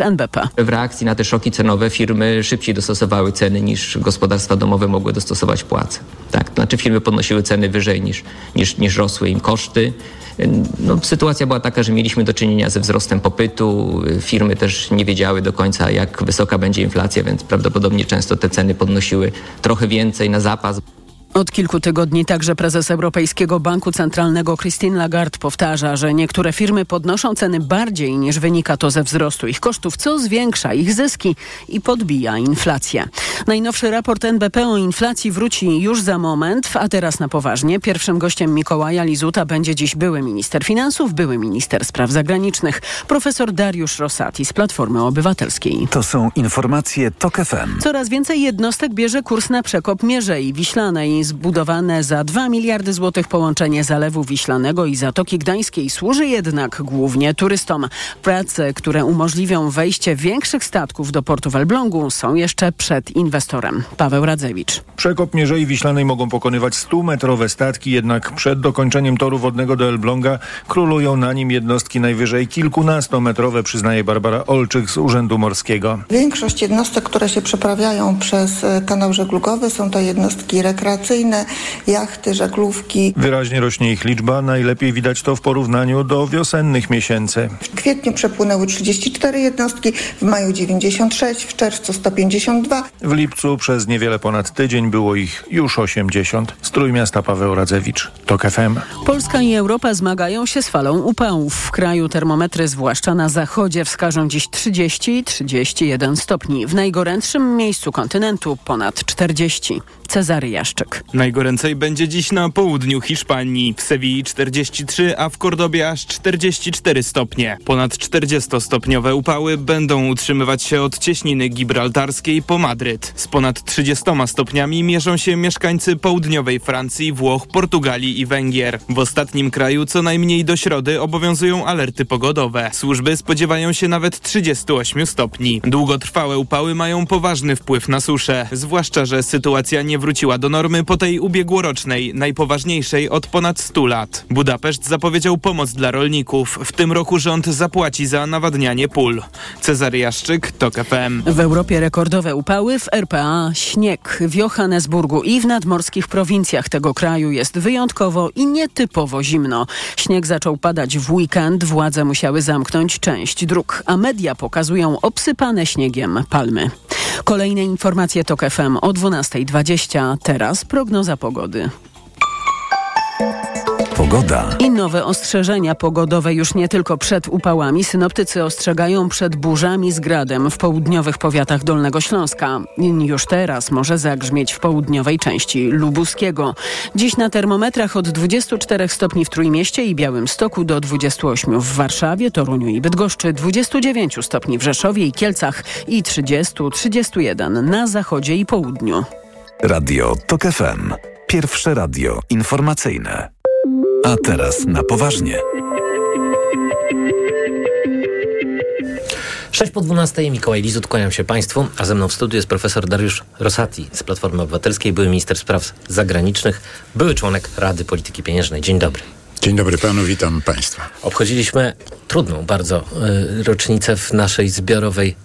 NBP. W reakcji na te szoki cenowe firmy szybciej dostosowały ceny niż gospodarstwa domowe mogły dostosować płace. Tak, znaczy firmy podnosiły ceny wyżej niż, niż, niż rosły im koszty. No, sytuacja była taka, że mieliśmy do czynienia ze wzrostem popytu. Firmy też nie wiedziały do końca, jak wysoka będzie inflacja, więc prawdopodobnie często te ceny podnosiły trochę więcej na zapas. Od kilku tygodni także prezes Europejskiego Banku Centralnego Christine Lagarde powtarza, że niektóre firmy podnoszą ceny bardziej niż wynika to ze wzrostu ich kosztów, co zwiększa ich zyski i podbija inflację. Najnowszy raport NBP o inflacji wróci już za moment, a teraz na poważnie. Pierwszym gościem Mikołaja Lizuta będzie dziś były minister finansów, były minister spraw zagranicznych, profesor Dariusz Rosati z Platformy Obywatelskiej. To są informacje TOK FM. Coraz więcej jednostek bierze kurs na przekop Mierzei Wiślanej zbudowane za 2 miliardy złotych połączenie Zalewu Wiślanego i Zatoki Gdańskiej służy jednak głównie turystom. Prace, które umożliwią wejście większych statków do portu w Elblągu są jeszcze przed inwestorem. Paweł Radzewicz. Przekop Mierzei Wiślanej mogą pokonywać 100-metrowe statki, jednak przed dokończeniem toru wodnego do Elbląga królują na nim jednostki najwyżej kilkunastometrowe, przyznaje Barbara Olczyk z Urzędu Morskiego. Większość jednostek, które się przeprawiają przez e, kanał żeglugowy są to jednostki rekreacyjne rekreacyjne, jachty, żaglówki. Wyraźnie rośnie ich liczba, najlepiej widać to w porównaniu do wiosennych miesięcy. W kwietniu przepłynęły 34 jednostki, w maju 96, w czerwcu 152. W lipcu przez niewiele ponad tydzień było ich już 80. Z Trójmiasta Paweł Radzewicz, TOK FM. Polska i Europa zmagają się z falą upałów. W kraju termometry, zwłaszcza na zachodzie, wskażą dziś 30 i 31 stopni. W najgorętszym miejscu kontynentu ponad 40. Cezary Jaszczyk. Najgoręcej będzie dziś na południu Hiszpanii. W Sewilli 43, a w Kordobie aż 44 stopnie. Ponad 40-stopniowe upały będą utrzymywać się od cieśniny gibraltarskiej po Madryt. Z ponad 30 stopniami mierzą się mieszkańcy południowej Francji, Włoch, Portugalii i Węgier. W ostatnim kraju co najmniej do środy obowiązują alerty pogodowe. Służby spodziewają się nawet 38 stopni. Długotrwałe upały mają poważny wpływ na suszę, zwłaszcza, że sytuacja nie wróciła do normy po tej ubiegłorocznej, najpoważniejszej od ponad 100 lat. Budapeszt zapowiedział pomoc dla rolników. W tym roku rząd zapłaci za nawadnianie pól. Cezary Jaszczyk, TOK FM. W Europie rekordowe upały, w RPA śnieg. W Johannesburgu i w nadmorskich prowincjach tego kraju jest wyjątkowo i nietypowo zimno. Śnieg zaczął padać w weekend, władze musiały zamknąć część dróg, a media pokazują obsypane śniegiem palmy. Kolejne informacje TOK FM o 12.20. Teraz prognoza pogody. Pogoda. I nowe ostrzeżenia pogodowe już nie tylko przed upałami. Synoptycy ostrzegają przed burzami z gradem w południowych powiatach Dolnego Śląska. Już teraz może zagrzmieć w południowej części Lubuskiego. Dziś na termometrach od 24 stopni w Trójmieście i Białymstoku do 28 w Warszawie, Toruniu i Bydgoszczy, 29 stopni w Rzeszowie i Kielcach i 30-31 na zachodzie i południu. Radio TOK FM. Pierwsze radio informacyjne. A teraz na poważnie. 6 po 12 Mikołaj Lizut, kłaniam się Państwu, a ze mną w studiu jest profesor Dariusz Rosati z Platformy Obywatelskiej, były minister spraw zagranicznych, były członek Rady Polityki Pieniężnej. Dzień dobry. Dzień dobry panu, witam państwa. Obchodziliśmy trudną bardzo y, rocznicę w naszej zbiorowej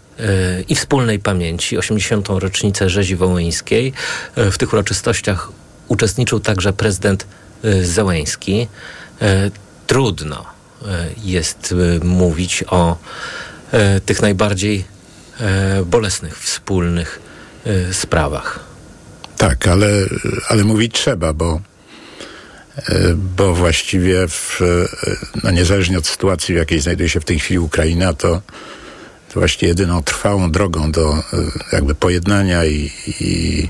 i wspólnej pamięci, 80. rocznicę rzezi wołyńskiej. Y, w tych uroczystościach uczestniczył także prezydent y, Zełęński. Trudno jest mówić o tych najbardziej bolesnych, wspólnych sprawach. Tak, ale, ale mówić trzeba, bo, bo właściwie w, no niezależnie od sytuacji, w jakiej znajduje się w tej chwili Ukraina, to, to właściwie jedyną trwałą drogą do jakby pojednania i, i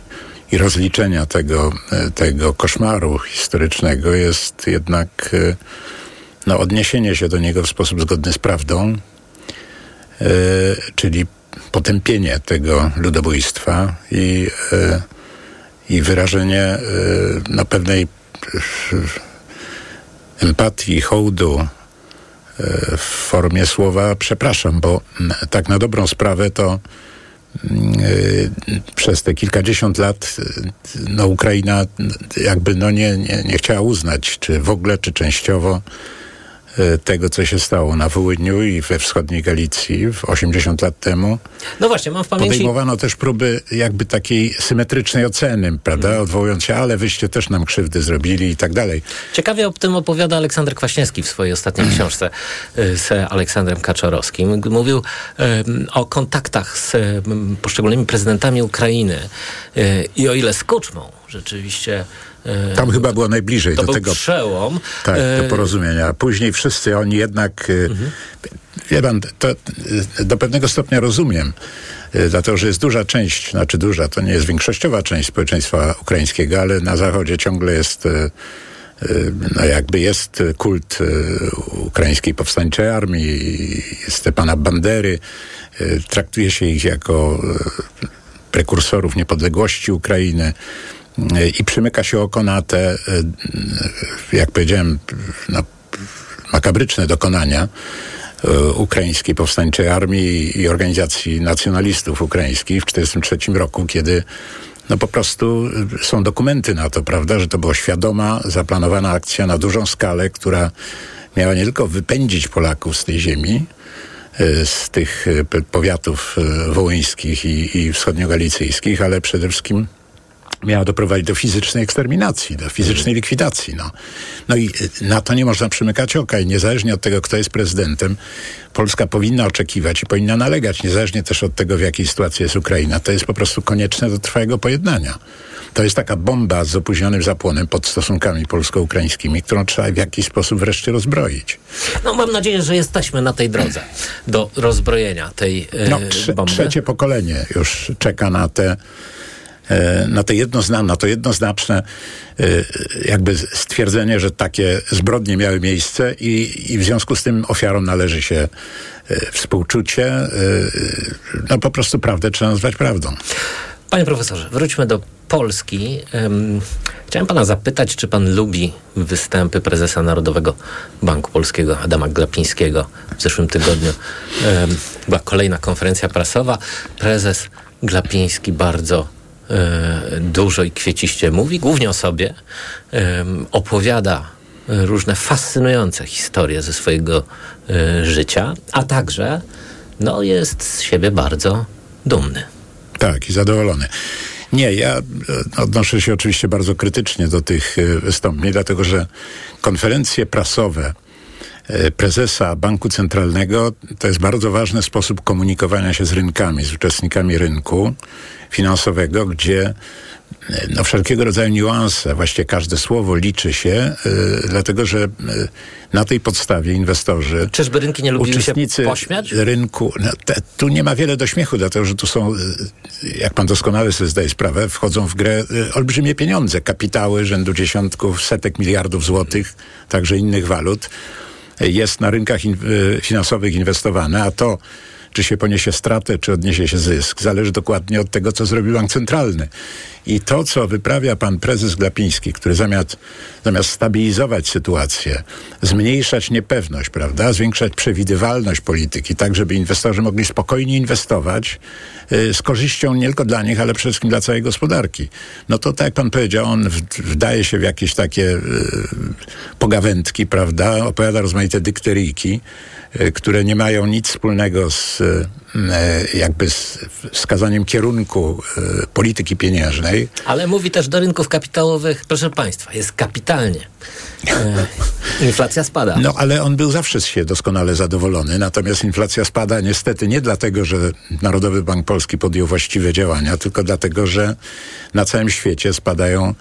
i rozliczenia tego, tego koszmaru historycznego jest jednak no, odniesienie się do niego w sposób zgodny z prawdą, e, czyli potępienie tego ludobójstwa i, e, i wyrażenie e, no, pewnej empatii, hołdu w formie słowa przepraszam, bo tak na dobrą sprawę to przez te kilkadziesiąt lat no, Ukraina jakby no, nie, nie, nie chciała uznać, czy w ogóle, czy częściowo tego, co się stało na Wołyniu i we wschodniej Galicji w 80 lat temu. No właśnie, mam w pamięci... Podejmowano też próby jakby takiej symetrycznej oceny, prawda, mm. odwołując się, ale wyście też nam krzywdy zrobili i tak dalej. Ciekawie o tym opowiada Aleksander Kwaśniewski w swojej ostatniej książce y, z Aleksandrem Kaczorowskim. Mówił um, o kontaktach z poszczególnymi prezydentami Ukrainy i o ile z Kuczmą rzeczywiście E, Tam chyba było najbliżej to do był tego. przełom. Tak, do e, porozumienia. Później wszyscy oni jednak. E, mhm. Wie pan, to do pewnego stopnia rozumiem, dlatego że jest duża część, znaczy duża, to nie jest większościowa część społeczeństwa ukraińskiego, ale na zachodzie ciągle jest no jakby jest kult ukraińskiej powstańczej armii, Stepana Bandery. Traktuje się ich jako prekursorów niepodległości Ukrainy i przymyka się oko na te, e, jak powiedziałem, no, makabryczne dokonania e, ukraińskiej powstańczej armii i organizacji nacjonalistów ukraińskich w 1943 roku, kiedy no po prostu są dokumenty na to, prawda, że to była świadoma, zaplanowana akcja na dużą skalę, która miała nie tylko wypędzić Polaków z tej ziemi, e, z tych powiatów wołyńskich i, i wschodniogalicyjskich, ale przede wszystkim miała doprowadzić do fizycznej eksterminacji, do fizycznej likwidacji. No. no i y, na to nie można przymykać oka i niezależnie od tego, kto jest prezydentem, Polska powinna oczekiwać i powinna nalegać, niezależnie też od tego, w jakiej sytuacji jest Ukraina. To jest po prostu konieczne do trwałego pojednania. To jest taka bomba z opóźnionym zapłonem pod stosunkami polsko-ukraińskimi, którą trzeba w jakiś sposób wreszcie rozbroić. No mam nadzieję, że jesteśmy na tej drodze do rozbrojenia tej yy, no, trze- bomby. Trzecie pokolenie już czeka na te na, te na to jednoznaczne e, jakby stwierdzenie, że takie zbrodnie miały miejsce i, i w związku z tym ofiarom należy się e, współczucie. No po prostu prawdę trzeba nazwać prawdą. Panie profesorze, wróćmy do Polski. Chciałem pana zapytać, czy pan lubi występy prezesa Narodowego Banku Polskiego Adama Glapińskiego. W zeszłym tygodniu była kolejna konferencja prasowa. Prezes Glapiński bardzo E, dużo i kwieciście mówi, głównie o sobie, opowiada różne fascynujące historie ze swojego e, życia, a także no, jest z siebie bardzo dumny. Tak, i zadowolony. Nie, ja e, odnoszę się oczywiście bardzo krytycznie do tych wystąpień, dlatego że konferencje prasowe prezesa Banku Centralnego to jest bardzo ważny sposób komunikowania się z rynkami, z uczestnikami rynku finansowego, gdzie e, no, wszelkiego rodzaju niuanse, właściwie każde słowo liczy się, y, dlatego że y, na tej podstawie inwestorzy. Czyżby rynki nie lubiły uczestnicy się pośmiać? rynku. No, te, tu nie ma wiele do śmiechu, dlatego że tu są, jak pan doskonale sobie zdaje sprawę, wchodzą w grę olbrzymie pieniądze, kapitały rzędu dziesiątków, setek miliardów złotych, także innych walut. Jest na rynkach in, finansowych inwestowane, a to czy się poniesie stratę, czy odniesie się zysk. Zależy dokładnie od tego, co zrobił bank centralny. I to, co wyprawia pan prezes Glapiński, który zamiast, zamiast stabilizować sytuację, zmniejszać niepewność, prawda, zwiększać przewidywalność polityki, tak żeby inwestorzy mogli spokojnie inwestować y, z korzyścią nie tylko dla nich, ale przede wszystkim dla całej gospodarki. No to tak jak pan powiedział, on wdaje się w jakieś takie y, pogawędki, prawda, opowiada rozmaite dykteryjki, które nie mają nic wspólnego z E, jakby z wskazaniem kierunku e, polityki pieniężnej. Ale mówi też do rynków kapitałowych, proszę Państwa, jest kapitalnie. E, inflacja spada. No ale on był zawsze się doskonale zadowolony, natomiast inflacja spada niestety nie dlatego, że Narodowy Bank Polski podjął właściwe działania, tylko dlatego, że na całym świecie spadają E,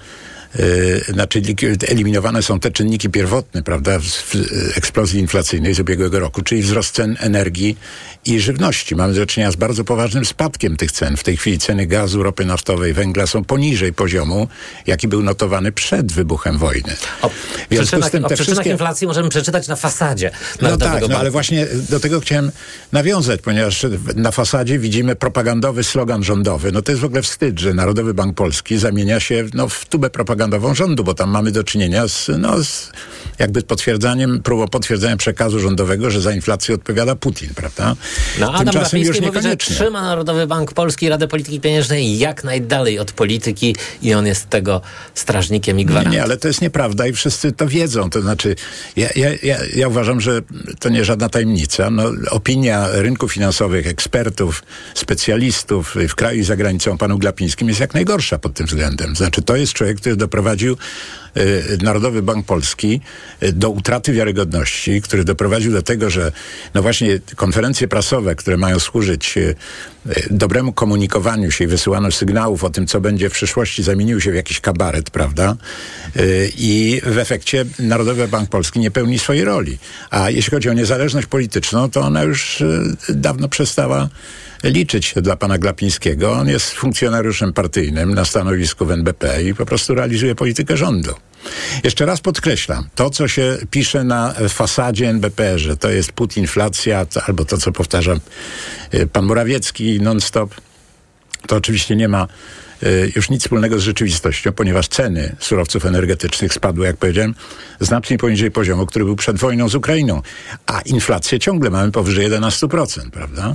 znaczy eliminowane są te czynniki pierwotne, prawda, w eksplozji inflacyjnej z ubiegłego roku, czyli wzrost cen energii i żywności. Mamy do czynienia z bardzo poważnym spadkiem tych cen. W tej chwili ceny gazu, ropy naftowej, węgla są poniżej poziomu, jaki był notowany przed wybuchem wojny. O przyczynach, tym, o przyczynach wszystkie... inflacji możemy przeczytać na fasadzie No tak, no, ale właśnie do tego chciałem nawiązać, ponieważ na fasadzie widzimy propagandowy slogan rządowy. No to jest w ogóle wstyd, że Narodowy Bank Polski zamienia się no, w tubę propagandowy propagandową rządu, bo tam mamy do czynienia z, no, z jakby potwierdzaniem, próbą potwierdzenia przekazu rządowego, że za inflację odpowiada Putin, prawda? No Adam Tymczasem już Glapiński mówi, że niekoniecznie. trzyma Narodowy Bank Polski Radę Polityki Pieniężnej jak najdalej od polityki i on jest tego strażnikiem i Nie, gwarantem. nie, ale to jest nieprawda i wszyscy to wiedzą. To znaczy, ja, ja, ja, ja uważam, że to nie żadna tajemnica. No, opinia rynków finansowych, ekspertów, specjalistów w kraju i za granicą panu Glapińskim jest jak najgorsza pod tym względem. Znaczy, to jest człowiek, który doprowadził y, Narodowy Bank Polski y, do utraty wiarygodności, który doprowadził do tego, że no właśnie konferencje prasowe, które mają służyć y, dobremu komunikowaniu się i wysyłaniu sygnałów o tym, co będzie w przyszłości, zamieniły się w jakiś kabaret, prawda? I w efekcie Narodowy Bank Polski nie pełni swojej roli. A jeśli chodzi o niezależność polityczną, to ona już dawno przestała liczyć się dla pana Glapińskiego. On jest funkcjonariuszem partyjnym na stanowisku w NBP i po prostu realizuje politykę rządu. Jeszcze raz podkreślam, to co się pisze na fasadzie NBP, że to jest put inflacja, to, albo to co powtarzam y, pan Morawiecki non-stop, to oczywiście nie ma y, już nic wspólnego z rzeczywistością, ponieważ ceny surowców energetycznych spadły, jak powiedziałem, znacznie poniżej poziomu, który był przed wojną z Ukrainą. A inflację ciągle mamy powyżej 11%, prawda?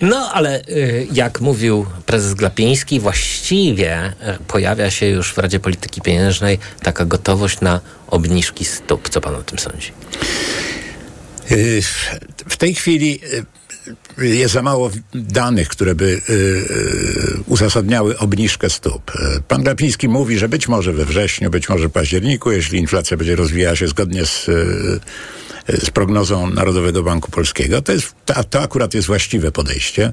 No, ale y, jak mówił prezes Glapiński, właściwie y, pojawia się już w Radzie Polityki Pieniężnej taka gotowość na obniżki stóp. Co pan o tym sądzi? Y, W tej chwili jest za mało danych, które by uzasadniały obniżkę stóp. Pan Glapiński mówi, że być może we wrześniu, być może w październiku, jeśli inflacja będzie rozwijała się zgodnie z, z prognozą Narodowego Banku Polskiego. To, jest, to, to akurat jest właściwe podejście.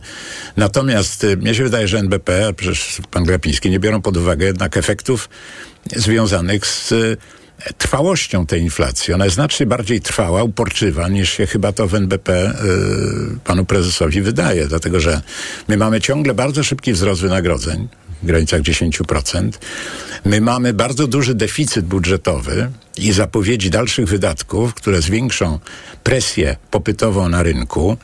Natomiast y, mnie się wydaje, że NBP, a przecież pan Glapiński nie biorą pod uwagę jednak efektów związanych z y, trwałością tej inflacji. Ona jest znacznie bardziej trwała, uporczywa, niż się chyba to w NBP y, panu prezesowi wydaje, dlatego że my mamy ciągle bardzo szybki wzrost wynagrodzeń w granicach 10%. My mamy bardzo duży deficyt budżetowy i zapowiedzi dalszych wydatków, które zwiększą presję popytową na rynku.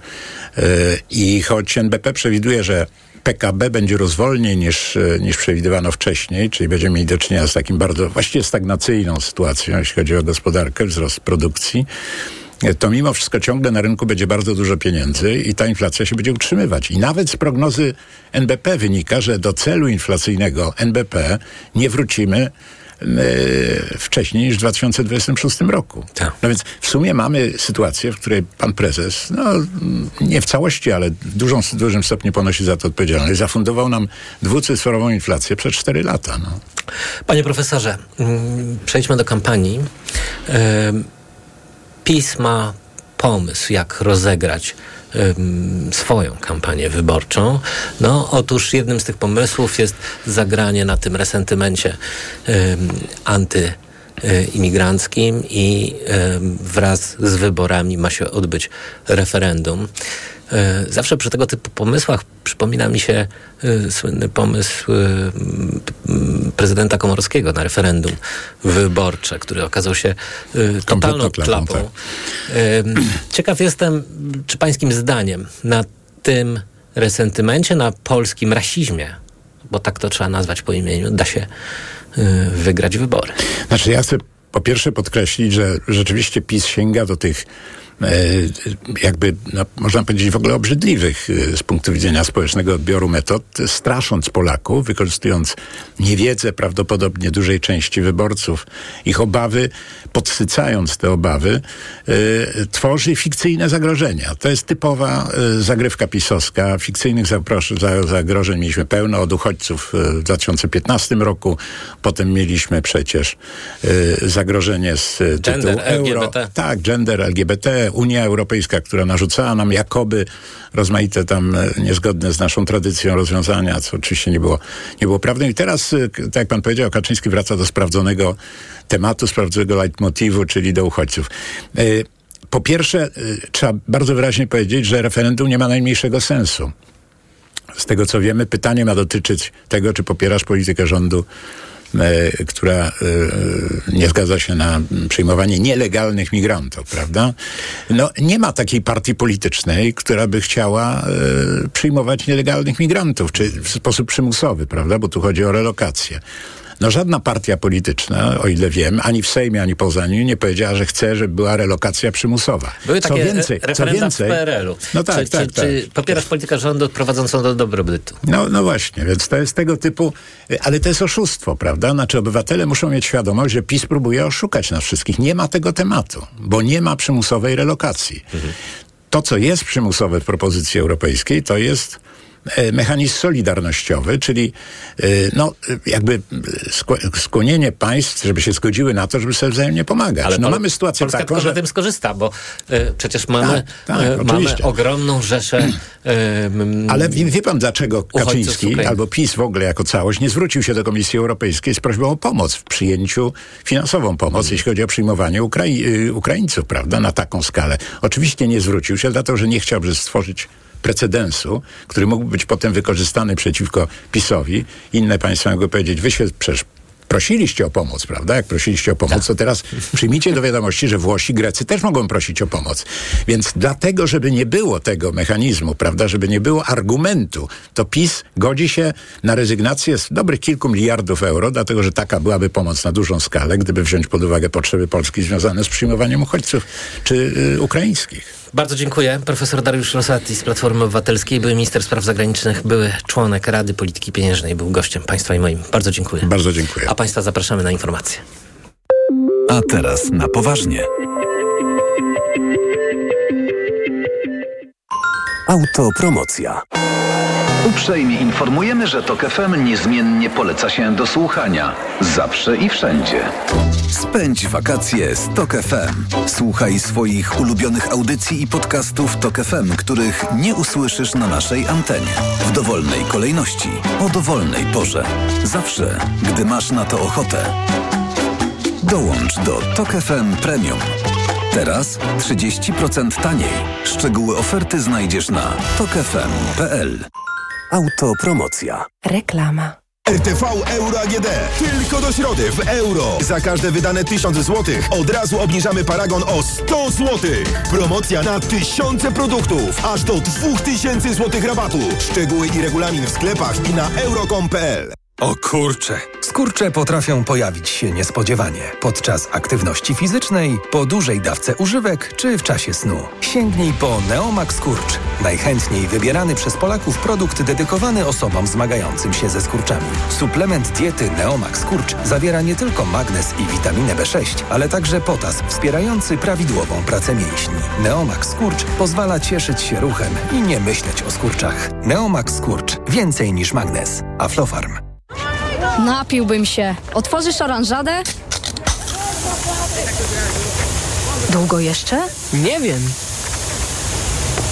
Y, I choć NBP przewiduje, że PKB będzie rozwolniej niż, e, niż przewidywano wcześniej, czyli będziemy mieli do czynienia z takim bardzo właściwie stagnacyjną sytuacją, jeśli chodzi o gospodarkę, wzrost produkcji, e, to mimo wszystko ciągle na rynku będzie bardzo dużo pieniędzy i ta inflacja się będzie utrzymywać. I nawet z prognozy NBP wynika, że do celu inflacyjnego NBP nie wrócimy e, wcześniej niż w 2026 roku. Tak. No więc w sumie mamy sytuację, w której pan prezes, no nie w całości, ale w dużą, dużym stopniu ponosi za to odpowiedzialność, zafundował nam dwucyfrową inflację przez 4 lata. No. Panie profesorze, mm, przejdźmy do kampanii. PiS ma pomysł, jak rozegrać swoją kampanię wyborczą. No, otóż jednym z tych pomysłów jest zagranie na tym resentymencie ym, anty y, imigranckim i wraz z wyborami ma się odbyć referendum. Y, Zawsze przy tego typu pomysłach przypomina mi się y, słynny pomysł m, prezydenta Komorowskiego na referendum wyborcze, który okazał się totalną klapą. Ym, Ciekaw jestem, czy pańskim zdaniem na tym resentymencie, na polskim rasizmie, bo tak to trzeba nazwać po imieniu, da się wygrać wybory. Znaczy ja chcę po pierwsze podkreślić, że rzeczywiście PiS sięga do tych e, jakby, no, można powiedzieć, w ogóle obrzydliwych e, z punktu widzenia społecznego odbioru metod, strasząc Polaków, wykorzystując niewiedzę prawdopodobnie dużej części wyborców, ich obawy, podsycając te obawy, e, tworzy fikcyjne zagrożenia. To jest typowa e, zagrywka pisowska. Fikcyjnych zagrożeń mieliśmy pełno od uchodźców e, w 2015 roku. Potem mieliśmy przecież e, zagrożenie z e, tytułu Gender, euro. LGBT. Tak, gender, LGBT, Unia Europejska, która narzucała nam jakoby rozmaite tam e, niezgodne z naszą tradycją rozwiązania, co oczywiście nie było, nie było prawdą. I teraz, e, tak jak pan powiedział, Kaczyński wraca do sprawdzonego tematu, sprawdzonego leitmotivu, czyli do uchodźców. E, Po pierwsze, trzeba bardzo wyraźnie powiedzieć, że referendum nie ma najmniejszego sensu. Z tego co wiemy, pytanie ma dotyczyć tego, czy popierasz politykę rządu, która e, nie zgadza się na przyjmowanie nielegalnych migrantów, prawda? No, nie ma takiej partii politycznej, która by chciała e, przyjmować nielegalnych migrantów, czy w sposób przymusowy, prawda? Bo tu chodzi o relokację. No żadna partia polityczna, o ile wiem, ani w Sejmie, ani poza nim nie powiedziała, że chce, żeby była relokacja przymusowa. Były co takie więcej, re- co więcej, w PRL-u. No tak, czy, tak, czy, tak. czy popierasz politykę rządu prowadzącą do dobrobytu? No, no właśnie, więc to jest tego typu, ale to jest oszustwo, prawda? Znaczy obywatele muszą mieć świadomość, że PiS próbuje oszukać nas wszystkich. Nie ma tego tematu, bo nie ma przymusowej relokacji. To, co jest przymusowe w propozycji europejskiej, to jest mechanizm solidarnościowy, czyli e, no, e, jakby e, skło- skłonienie państw, żeby się zgodziły na to, żeby sobie wzajemnie pomagać. no Pol- mamy sytuację Polska taką, że... na tym skorzysta, bo y, przecież mamy, Tak, tak, y, mamy ogromną rzeszę y, Ale wie, wie pan, dlaczego Kaczyński albo PiS w ogóle jako całość nie zwrócił się do Komisji Europejskiej z prośbą o pomoc w przyjęciu, finansową pomoc, jeśli chodzi o przyjmowanie Ukrai y, Ukraińców, prawda, na taką skalę. Oczywiście nie zwrócił się, dlatego że nie chciałby stworzyć precedensu, który mógłby być potem wykorzystany przeciwko PiSowi. Inne państwa mogły powiedzieć, wy się przecież prosiliście o pomoc, prawda? Jak prosiliście o pomoc, to teraz przyjmijcie do wiadomości, że Włosi, Grecy też mogą prosić o pomoc. Więc dlatego, żeby nie było tego mechanizmu, prawda, żeby nie było argumentu, to PiS godzi się na rezygnację z dobrych kilku miliardów euro, dlatego, że taka byłaby pomoc na dużą skalę, gdyby wziąć pod uwagę potrzeby Polski związane z przyjmowaniem uchodźców czy y, ukraińskich. Bardzo dziękuję. Profesor Dariusz Rosati z Platformy Obywatelskiej, były minister spraw zagranicznych, były członek Rady Polityki Pieniężnej, był gościem państwa i moim. Bardzo dziękuję. Bardzo dziękuję. A państwa zapraszamy na informacje. A teraz na poważnie. Autopromocja. Uprzejmie informujemy, że TOK FM niezmiennie poleca się do słuchania. Zawsze i wszędzie. Spędź wakacje z Tok FM. Słuchaj swoich ulubionych audycji i podcastów Tok FM, których nie usłyszysz na naszej antenie. W dowolnej kolejności, o dowolnej porze. Zawsze, gdy masz na to ochotę. Dołącz do Tok FM Premium. Teraz 30% taniej. Szczegóły oferty znajdziesz na tokefm.pl. Autopromocja. Reklama. RTV Euro AGD. Tylko do środy w euro. Za każde wydane 1000 zł od razu obniżamy paragon o 100 zł. Promocja na tysiące produktów. Aż do 2000 zł rabatu. Szczegóły i regulamin w sklepach i na euro.com.pl. O kurcze. Skurcze potrafią pojawić się niespodziewanie. Podczas aktywności fizycznej, po dużej dawce używek czy w czasie snu. Sięgnij po Neomax Skurcz. Najchętniej wybierany przez Polaków produkt dedykowany osobom zmagającym się ze skurczami. Suplement diety Neomax Skurcz zawiera nie tylko magnez i witaminę B6, ale także potas wspierający prawidłową pracę mięśni. Neomax Skurcz pozwala cieszyć się ruchem i nie myśleć o skurczach. Neomax Skurcz. Więcej niż magnez. Aflofarm. Napiłbym się. Otworzysz oranżadę? Długo jeszcze? Nie wiem.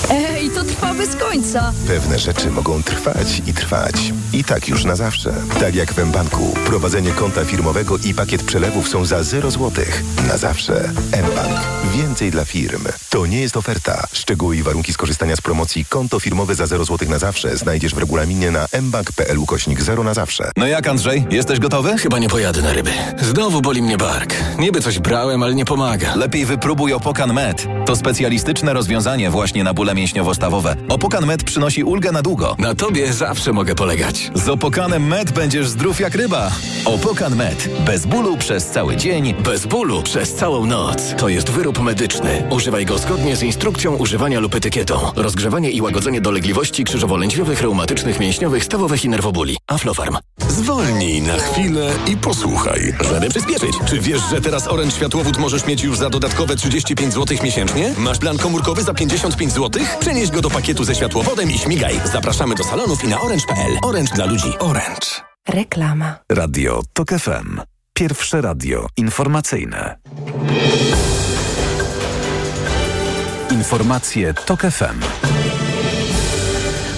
Ej, to trwa bez końca. Pewne rzeczy mogą trwać i trwać. I tak już na zawsze. Tak jak w mBanku. Prowadzenie konta firmowego i pakiet przelewów są za 0 zł. Na zawsze. mBank. Więcej dla firm. To nie jest oferta. Szczegóły i warunki skorzystania z promocji konto firmowe za 0 zł na zawsze znajdziesz w regulaminie na mbank.pl ukośnik 0 na zawsze. No jak Andrzej? Jesteś gotowy? Chyba nie pojadę na ryby. Znowu boli mnie bark. Niby coś brałem, ale nie pomaga. Lepiej wypróbuj Opokan Med. To specjalistyczne rozwiązanie właśnie na bóle mięśniowo-stawowe. Opokan Med przynosi ulgę na długo. Na tobie zawsze mogę polegać. Z Opokanem Med będziesz zdrów jak ryba. Opokan Med. Bez bólu przez cały dzień. Bez bólu przez całą noc. To jest wyrób medyczny. Używaj go zgodnie z instrukcją używania lub etykietą. Rozgrzewanie i łagodzenie dolegliwości krzyżowo-lędźwiowych, reumatycznych, mięśniowych, stawowych i nerwobóli. Aflofarm. Zwolnij na chwilę i posłuchaj. Żeby przyspieszyć. Czy wiesz, że teraz Orange Światłowód możesz mieć już za dodatkowe 35 zł miesięcznie? Masz plan komórkowy za 55 zł? Przenieś go do pakietu ze światłowodem i śmigaj. Zapraszamy do salonów i na orange.pl. Orange dla ludzi. Orange. Reklama. Radio TOK FM. Pierwsze radio informacyjne. Informacje TOK FM.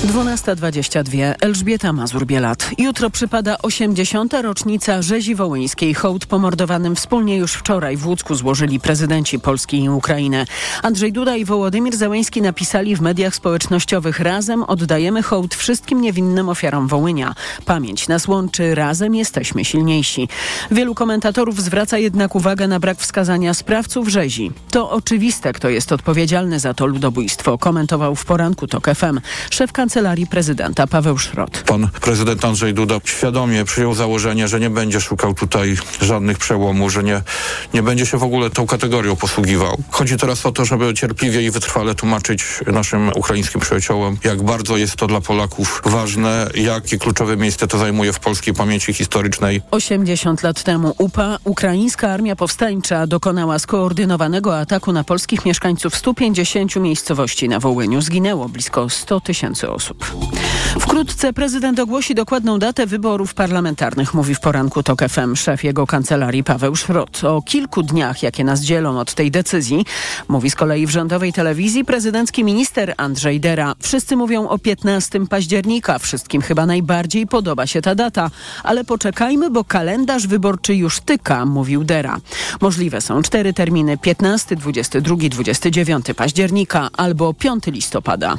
12.22. Elżbieta Mazur-Bielat. Jutro przypada 80. rocznica rzezi wołyńskiej. Hołd pomordowanym wspólnie już wczoraj w Łódzku złożyli prezydenci Polski i Ukrainy. Andrzej Duda i Wołodymir Zełęński napisali w mediach społecznościowych Razem oddajemy hołd wszystkim niewinnym ofiarom Wołynia. Pamięć nas łączy, razem jesteśmy silniejsi. Wielu komentatorów zwraca jednak uwagę na brak wskazania sprawców rzezi. To oczywiste, kto jest odpowiedzialny za to ludobójstwo, komentował w poranku TOK FM. Szef kancelarii Kancelarii Prezydenta Paweł Szrot. Pan prezydent Andrzej Duda świadomie przyjął założenie, że nie będzie szukał tutaj żadnych przełomów, że nie, nie będzie się w ogóle tą kategorią posługiwał. Chodzi teraz o to, żeby cierpliwie i wytrwale tłumaczyć naszym ukraińskim przyjaciołom, jak bardzo jest to dla Polaków ważne, jakie kluczowe miejsce to zajmuje w polskiej pamięci historycznej. 80 lat temu UPA, ukraińska armia powstańcza, dokonała skoordynowanego ataku na polskich mieszkańców 150 miejscowości na Wołyniu. Zginęło blisko 100 tysięcy osób. Wkrótce prezydent ogłosi dokładną datę wyborów parlamentarnych, mówi w poranku TOK FM szef jego kancelarii Paweł Szrot. O kilku dniach, jakie nas dzielą od tej decyzji, mówi z kolei w rządowej telewizji prezydencki minister Andrzej Dera. Wszyscy mówią o 15 października. Wszystkim chyba najbardziej podoba się ta data. Ale poczekajmy, bo kalendarz wyborczy już tyka, mówił Dera. Możliwe są cztery terminy 15, 22, 29 października albo 5 listopada.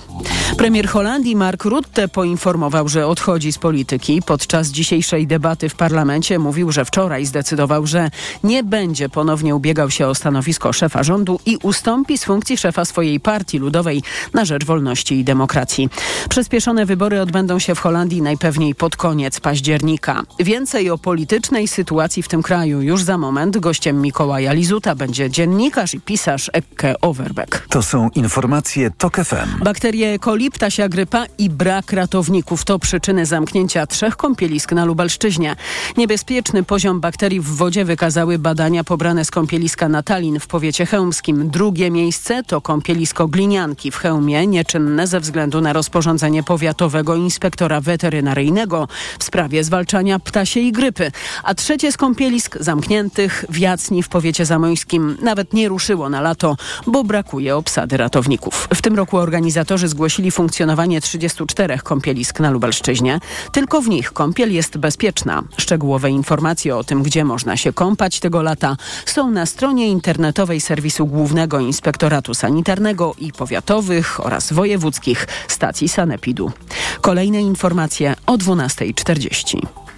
Premier Holandii Mark Rutte poinformował, że odchodzi z polityki. Podczas dzisiejszej debaty w parlamencie mówił, że wczoraj zdecydował, że nie będzie ponownie ubiegał się o stanowisko szefa rządu i ustąpi z funkcji szefa swojej partii ludowej na rzecz wolności i demokracji. Przyspieszone wybory odbędą się w Holandii najpewniej pod koniec października. Więcej o politycznej sytuacji w tym kraju już za moment. Gościem Mikołaja Lizuta będzie dziennikarz i pisarz Ekke Overbeck. To są informacje TOK FM. Bakterie coli, ptasia grypa i brak ratowników to przyczyny zamknięcia trzech kąpielisk na Lubelszczyźnie. Niebezpieczny poziom bakterii w wodzie wykazały badania pobrane z kąpieliska Natalin w powiecie chełmskim. Drugie miejsce to kąpielisko Glinianki w Chełmie, nieczynne ze względu na rozporządzenie powiatowego inspektora weterynaryjnego w sprawie zwalczania ptasiej grypy. A trzecie z kąpielisk zamkniętych w Jacni w powiecie zamońskim nawet nie ruszyło na lato, bo brakuje obsady ratowników. W tym roku organizatorzy zgłosili funkcjonowanie 34 kąpielisk na Lubelszczyźnie. Tylko w nich kąpiel jest bezpieczna. Szczegółowe informacje o tym, gdzie można się kąpać tego lata są na stronie internetowej serwisu Głównego Inspektoratu Sanitarnego i Powiatowych oraz Wojewódzkich Stacji Sanepidu. Kolejne informacje o 12.40.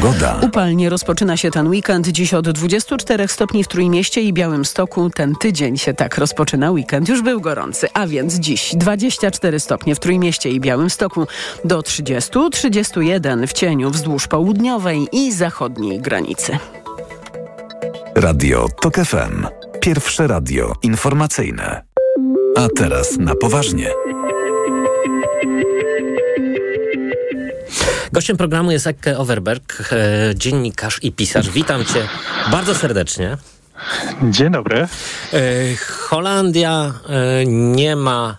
Pogoda. Upalnie rozpoczyna się ten weekend. Dziś od 24 stopni w Trójmieście i Białymstoku. Ten tydzień się tak rozpoczyna. Weekend już był gorący, a więc dziś 24 stopnie w Trójmieście i Białymstoku do 30, 31 w cieniu wzdłuż południowej i zachodniej granicy. Radio TOK FM. Pierwsze radio informacyjne. A teraz na poważnie. Gościem programu jest Ekke Overberg, e, dziennikarz i pisarz. Witam cię bardzo serdecznie. Dzień dobry. E, Holandia e, nie ma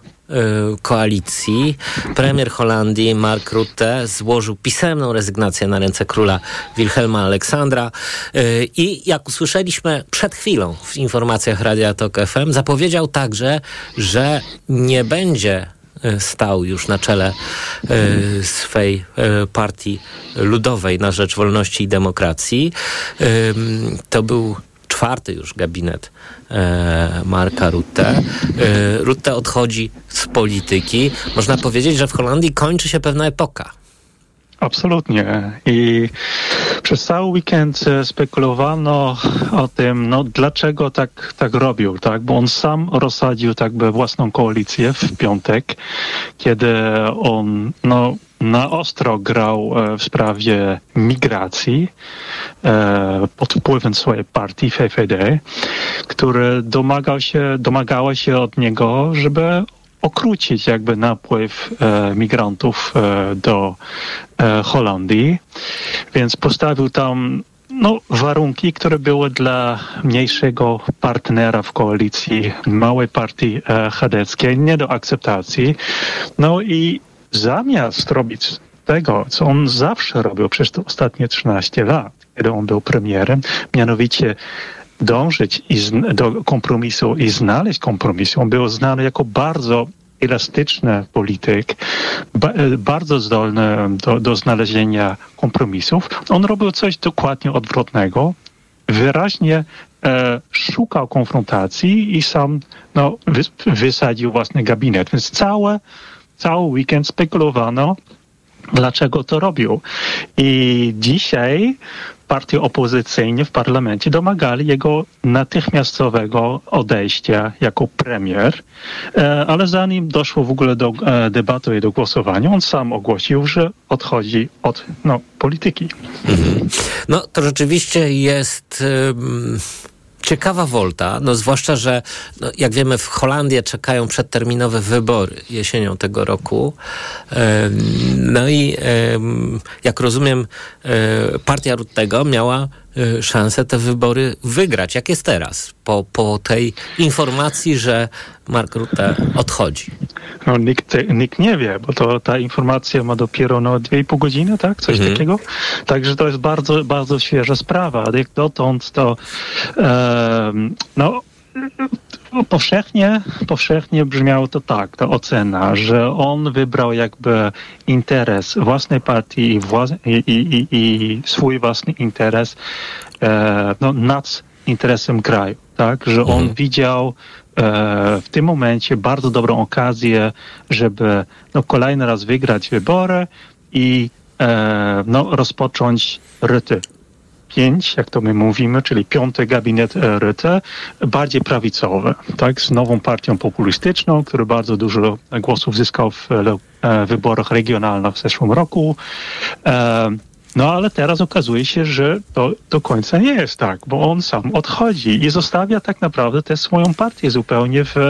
koalicji. Premier Holandii Mark Rutte złożył pisemną rezygnację na ręce króla Wilhelma Aleksandra i jak usłyszeliśmy przed chwilą w informacjach Radia Tok FM, zapowiedział także, że nie będzie stał już na czele e, swej e, partii ludowej na rzecz wolności i demokracji. E, to był czwarty już gabinet e, Marka Rutte. E, Rutte odchodzi z polityki. Można powiedzieć, że w Holandii kończy się pewna epoka. Absolutnie. I przez cały weekend e, spekulowano o tym, no dlaczego tak, tak robił, tak? Bo on sam rozsadził tak by własną koalicję w piątek, kiedy on, no na ostro grał e, w sprawie migracji e, pod wpływem swojej partii VVD, które domagał się, domagała się od niego, żeby okrócić jakby napływ e, migrantów e, do e, Holandii. Więc postawił tam no, warunki, które były dla mniejszego partnera w koalicji, małej partii e, chadeckiej, nie do akceptacji. No i zamiast robić tego, co on zawsze robił przez te ostatnie 13 lat, kiedy on był premierem, mianowicie dążyć do kompromisu i znaleźć kompromis. On był znany jako bardzo elastyczny polityk, e, bardzo zdolny do, do znalezienia kompromisów. On robił coś dokładnie odwrotnego. Wyraźnie e, szukał konfrontacji i sam no, wys- wysadził własny gabinet. Więc całe, cały weekend spekulowano, dlaczego to robił. I dzisiaj partie opozycyjne w parlamencie domagali jego natychmiastowego odejścia jako premier, e, ale zanim doszło w ogóle do e, debaty i do głosowania, on sam ogłosił, że odchodzi od no, polityki. No to rzeczywiście jest. Ciekawa wolta, no zwłaszcza, że no, jak wiemy w Holandii czekają przedterminowe wybory jesienią tego roku. No i jak rozumiem, e, partia Ruttego miała szansę te wybory wygrać. Jak jest teraz? Po, po tej informacji, że Mark Rutte odchodzi. No, nikt, nikt nie wie, bo to ta informacja ma dopiero no, 2,5 godziny, tak? Coś Mhm. takiego. Także to jest bardzo, bardzo świeża sprawa. Jak dotąd to no, powszechnie, powszechnie brzmiało to tak, ta ocena, że on wybrał jakby interes własnej partii i, włas- i, i, i, swój własny interes e, no, nad interesem kraju, tak? Że on widział e, w tym momencie bardzo dobrą okazję, żeby no, kolejny raz wygrać wybory i e, no, rozpocząć ryty 5, jak to my mówimy, czyli piąty gabinet e, Rutte, bardziej prawicowy, tak, z nową partią populistyczną, który bardzo dużo głosów zyskał w e, wyborach regionalnych w zeszłym roku. E, no ale teraz okazuje się, że to do końca nie jest tak, bo on sam odchodzi i zostawia tak naprawdę tę swoją partię zupełnie w, e,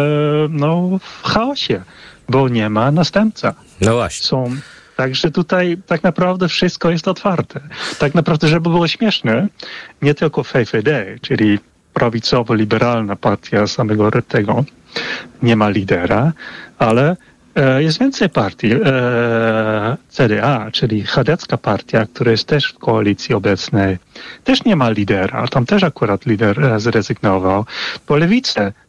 no, w chaosie, bo nie ma następca. No właśnie. Są, także tutaj tak naprawdę wszystko jest otwarte. Tak naprawdę, żeby było śmieszne, nie tylko VVD, czyli prawicowo-liberalna partia samego Rettego, nie ma lidera, ale jest więcej partii. E, CDA, czyli chadecka partia, która jest też w koalicji obecnej, też nie ma lidera. Tam też akurat lider e, zrezygnował. Bo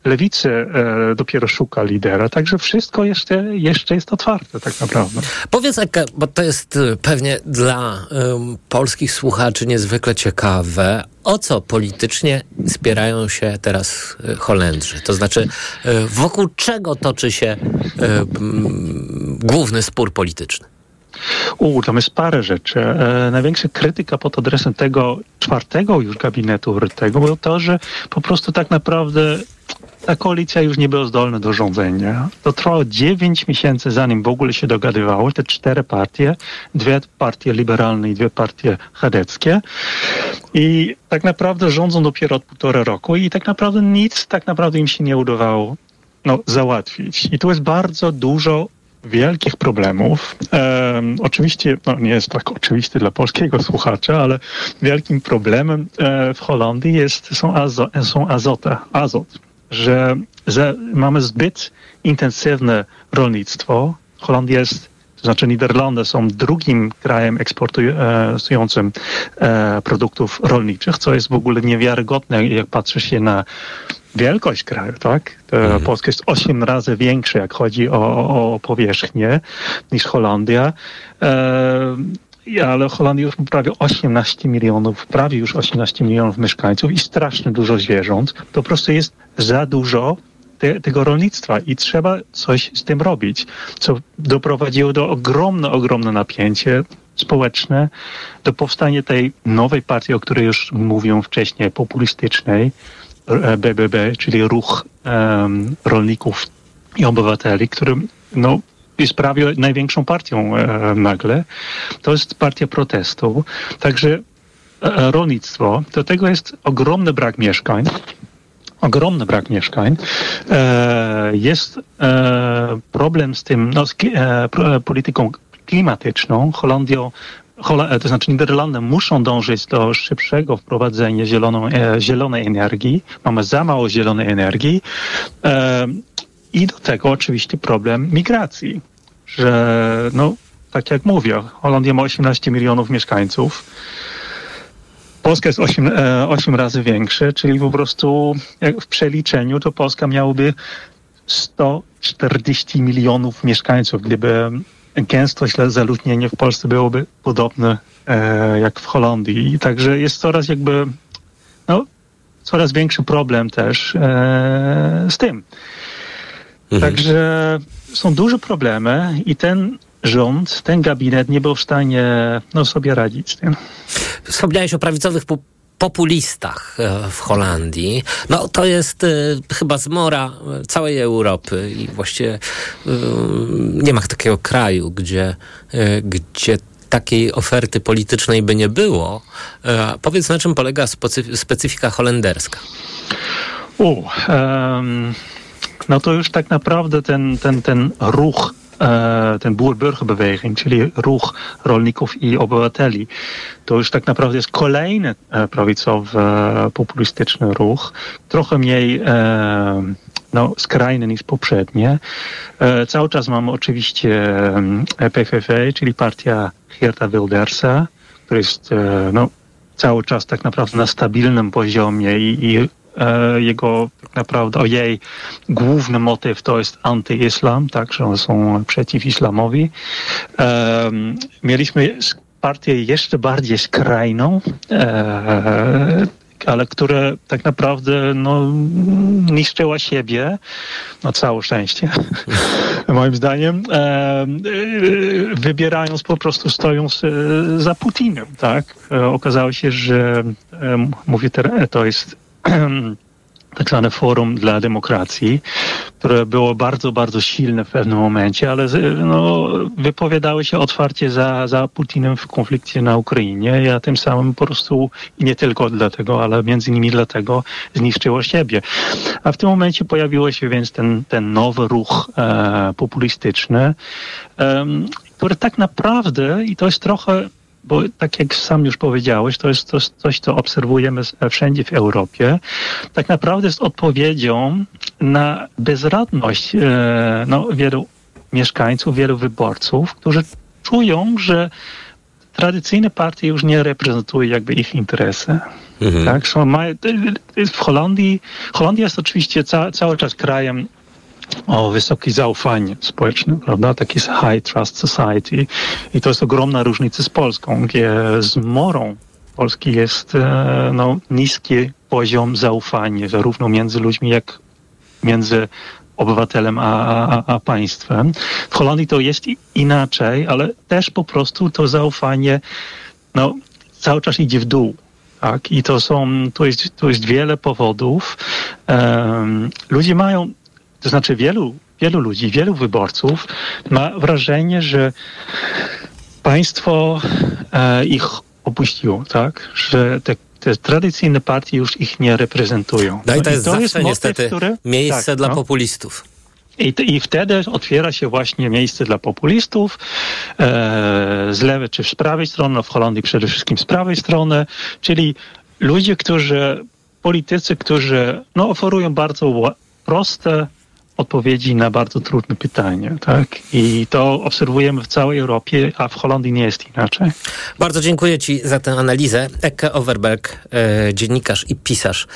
lewicy e, dopiero szuka lidera, także wszystko jeszcze, jeszcze jest otwarte tak naprawdę. Powiedz, bo to jest pewnie dla ym, polskich słuchaczy niezwykle ciekawe, o co politycznie spierają się teraz y, Holendrzy? To znaczy, y, wokół czego toczy się mm, główny spór polityczny? U, tam jest parę rzeczy. E, największa krytyka pod adresem tego czwartego już gabinetu Rytego było to, że po prostu tak naprawdę ta koalicja już nie była zdolna do rządzenia. To trwało 9 miesięcy, zanim w ogóle się dogadywały te cztery partie, dwie partie liberalne i dwie partie chadeckie. I tak naprawdę rządzą dopiero od półtora roku i tak naprawdę nic tak naprawdę im się nie udawało no, załatwić. I tu jest bardzo dużo wielkich problemów. Em, oczywiście, no nie jest tak oczywisty dla polskiego słuchacza, ale wielkim problemem e, w Holandii jest, są, azo, są azota, azot, że, że mamy zbyt intensywne rolnictwo. Holandia jest to znaczy Niderlandy są drugim krajem eksportującym e, produktów rolniczych, co jest w ogóle niewiarygodne, jak patrzy się na wielkość kraju, tak? To Polska jest 8 razy większa, jak chodzi o, o, powierzchnię niż Holandia. E, ale Holandia już ma prawie 18 milionów, prawie już 18 milionów mieszkańców i strasznie dużo zwierząt. To po prostu jest za dużo te, tego rolnictwa i trzeba coś z tym robić, co doprowadziło do ogromne, ogromne napięcie społeczne, do powstania tej nowej partii, o której już mówiłem wcześniej, populistycznej, e, BBB, czyli ruch em, rolników i obywateli, który no, jest prawie największą partią e, nagle. To jest partia protestu. Także e, rolnictwo, do tego jest ogromny brak mieszkań ogromny brak mieszkań. E, jest e, problem z tym, no, z e, e, polityką klimatyczną. Holandią, Hola, e, to znaczy Niderlandy muszą dążyć do szybszego wprowadzenia zieloną, e, zielonej energii. Mamy za mało zielonej energii. E, I do tego oczywiście problem migracji, że no, tak jak mówię, Holandia ma 18 milionów mieszkańców. Polska jest 8, e, 8 razy większa, czyli po prostu w przeliczeniu to Polska miałaby 140 milionów mieszkańców, gdyby gęstość zaludnienia w Polsce byłoby podobne e, jak w Holandii. I także jest coraz jakby no, coraz większy problem też e, z tym. Także są duże problemy i ten rząd, ten gabinet nie był w stanie no, sobie radzić z tym. Wspomniałeś o prawicowych pu- populistach e, w Holandii. No to jest y, chyba zmora e, całej Europy i właściwie y, nie ma takiego kraju, gdzie, y, gdzie takiej oferty politycznej by nie było. Powiedz, na czym polega specyf- specyfika holenderska? U, um, no to już tak naprawdę ten, ten, ten ruch, e, ten boer-burgerbeweging, czyli ruch rolników i obywateli, to już tak naprawdę jest kolejny e, prawicowy e, populistyczny ruch, trochę mniej no, skrajny niż poprzednie. Cały czas mamy oczywiście PVV, czyli partia Geerta Wildersa, który jest no, cały czas tak naprawdę na stabilnym poziomie i, i jego tak naprawdę, o jej główny motyw to jest antyislam, tak, że one są przeciw islamowi. E, mieliśmy partię jeszcze bardziej skrajną, e, ale która tak naprawdę no, niszczyła siebie, no całe szczęście, moim zdaniem, e, e, wybierając po prostu, stojąc e, za Putinem, tak? E, okazało się, że e, mówię teraz, to jest tak zwane Forum dla Demokracji, które było bardzo, bardzo silne w pewnym momencie, ale z- no, wypowiadały się otwarcie za, za Putinem w konflikcie na Ukrainie, a tym samym po prostu, nie tylko dlatego, ale między innymi dlatego zniszczyło siebie. A w tym momencie pojawiło się więc ten, ten nowy ruch e, populistyczny, em, który tak naprawdę, i to jest trochę bo tak jak sam już powiedziałeś, to jest coś, coś co obserwujemy s- wszędzie w Europie, tak naprawdę jest odpowiedzią na bezradność e, no, wielu mieszkańców, wielu wyborców, którzy czują, że tradycyjne partie już nie reprezentują jakby ich interesy. Tak, są, mają, w Holandii, Holandia jest oczywiście ca, cały czas krajem o wysokie zaufanie społeczne, prawda? Taki High Trust Society i to jest ogromna różnica z Polską, gdzie z morą Polski jest e, no, niski poziom zaufania, zarówno między ludźmi, jak między obywatelem a, a, a państwem. W Holandii to jest inaczej, ale też po prostu to zaufanie no, cały czas idzie w dół. Tak? I to są, to jest, to jest wiele powodów. Em, ludzie mają, to znaczy wielu, wielu ludzi, wielu wyborców ma wrażenie, że państwo e, ich opuściło, tak? Że te, te tradycyjne partie już ich nie reprezentują. No i to jest zawsze motyw, niestety który- miejsce tak, dla no. populistów. I, I wtedy otwiera się właśnie miejsce dla populistów e, z lewej czy z prawej strony, no w Holandii przede wszystkim z prawej strony, czyli ludzie, którzy, politycy, którzy no, oferują bardzo proste odpowiedzi na bardzo trudne pytania. Tak? I to obserwujemy w całej Europie, a w Holandii nie jest inaczej. Bardzo dziękuję Ci za tę analizę. Eke Overberg, e, dziennikarz i pisarz,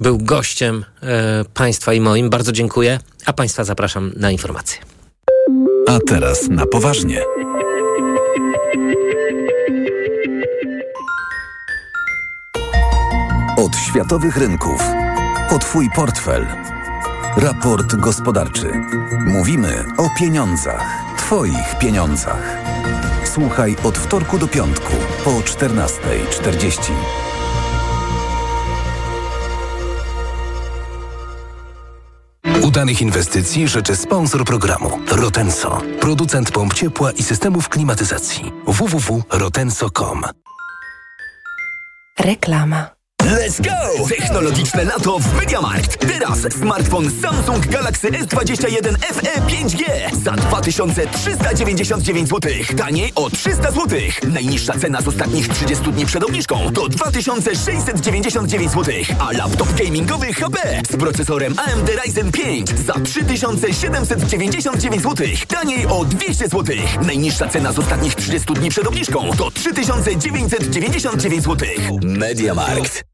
był gościem e, Państwa i moim. Bardzo dziękuję, a Państwa zapraszam na informacje. A teraz na poważnie. Od światowych rynków. O Twój portfel. Raport gospodarczy. Mówimy o pieniądzach. Twoich pieniądzach. Słuchaj od wtorku do piątku po 14.40. Udanych inwestycji życzy sponsor programu Rotenso, producent pomp ciepła i systemów klimatyzacji. www.rotenso.com Reklama. Let's go! Technologiczne lato w MediaMarkt. Teraz smartfon Samsung Galaxy S21 FE 5G za 2399 zł. Taniej o 300 zł. Najniższa cena z ostatnich 30 dni przed obniżką to 2699 zł. A laptop gamingowy HP z procesorem AMD Ryzen 5 za 3799 zł. Taniej o 200 zł. Najniższa cena z ostatnich 30 dni przed obniżką to 3999 zł. MediaMarkt.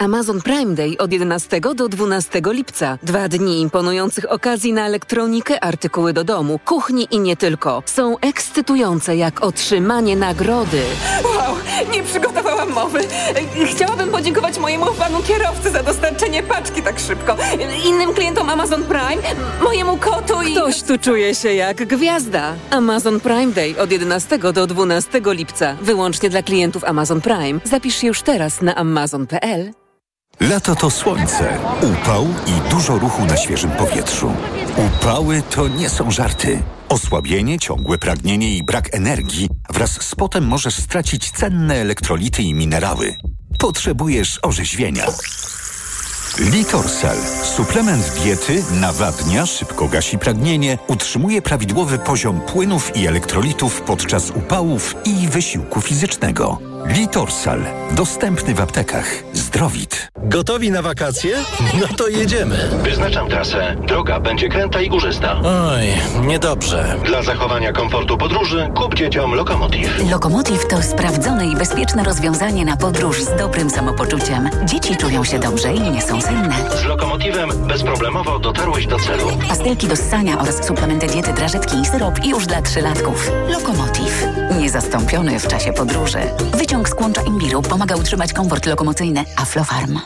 Amazon Prime Day od 11 do 12 lipca. Dwa dni imponujących okazji na elektronikę, artykuły do domu, kuchni i nie tylko. Są ekscytujące jak otrzymanie nagrody. Wow, nie przygotowałam mowy. Chciałabym podziękować mojemu panu kierowcy za dostarczenie paczki tak szybko. Innym klientom Amazon Prime, mojemu kotu i... Ktoś tu czuje się jak gwiazda. Amazon Prime Day od 11 do 12 lipca. Wyłącznie dla klientów Amazon Prime. Zapisz się już teraz na amazon.pl. Lato to słońce, upał i dużo ruchu na świeżym powietrzu. Upały to nie są żarty. Osłabienie, ciągłe pragnienie i brak energii wraz z potem możesz stracić cenne elektrolity i minerały. Potrzebujesz orzeźwienia. Litorsal. Suplement diety nawadnia, szybko gasi pragnienie, utrzymuje prawidłowy poziom płynów i elektrolitów podczas upałów i wysiłku fizycznego. Litorsal. Dostępny w aptekach. Zdrowit. Gotowi na wakacje? No to jedziemy. Wyznaczam trasę. Droga będzie kręta i górzysta. Oj, niedobrze. Dla zachowania komfortu podróży kup dzieciom Lokomotiv. Lokomotiv to sprawdzone i bezpieczne rozwiązanie na podróż z dobrym samopoczuciem. Dzieci czują się dobrze i nie są Z Lokomotivem bezproblemowo dotarłeś do celu. Pastelki do ssania oraz suplementy diety, drażetki i syrop już dla trzylatków. Lokomotiv. Niezastąpiony w czasie podróży. Wyciąg z kłącza imbiru pomaga utrzymać komfort lokomocyjny. Aflofarm.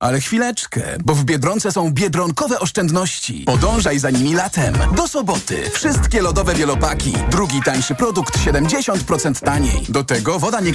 Ale chwileczkę, bo w Biedronce są biedronkowe oszczędności. Podążaj za nimi latem. Do soboty. Wszystkie lodowe wielopaki. Drugi tańszy produkt 70% taniej. Do tego woda nie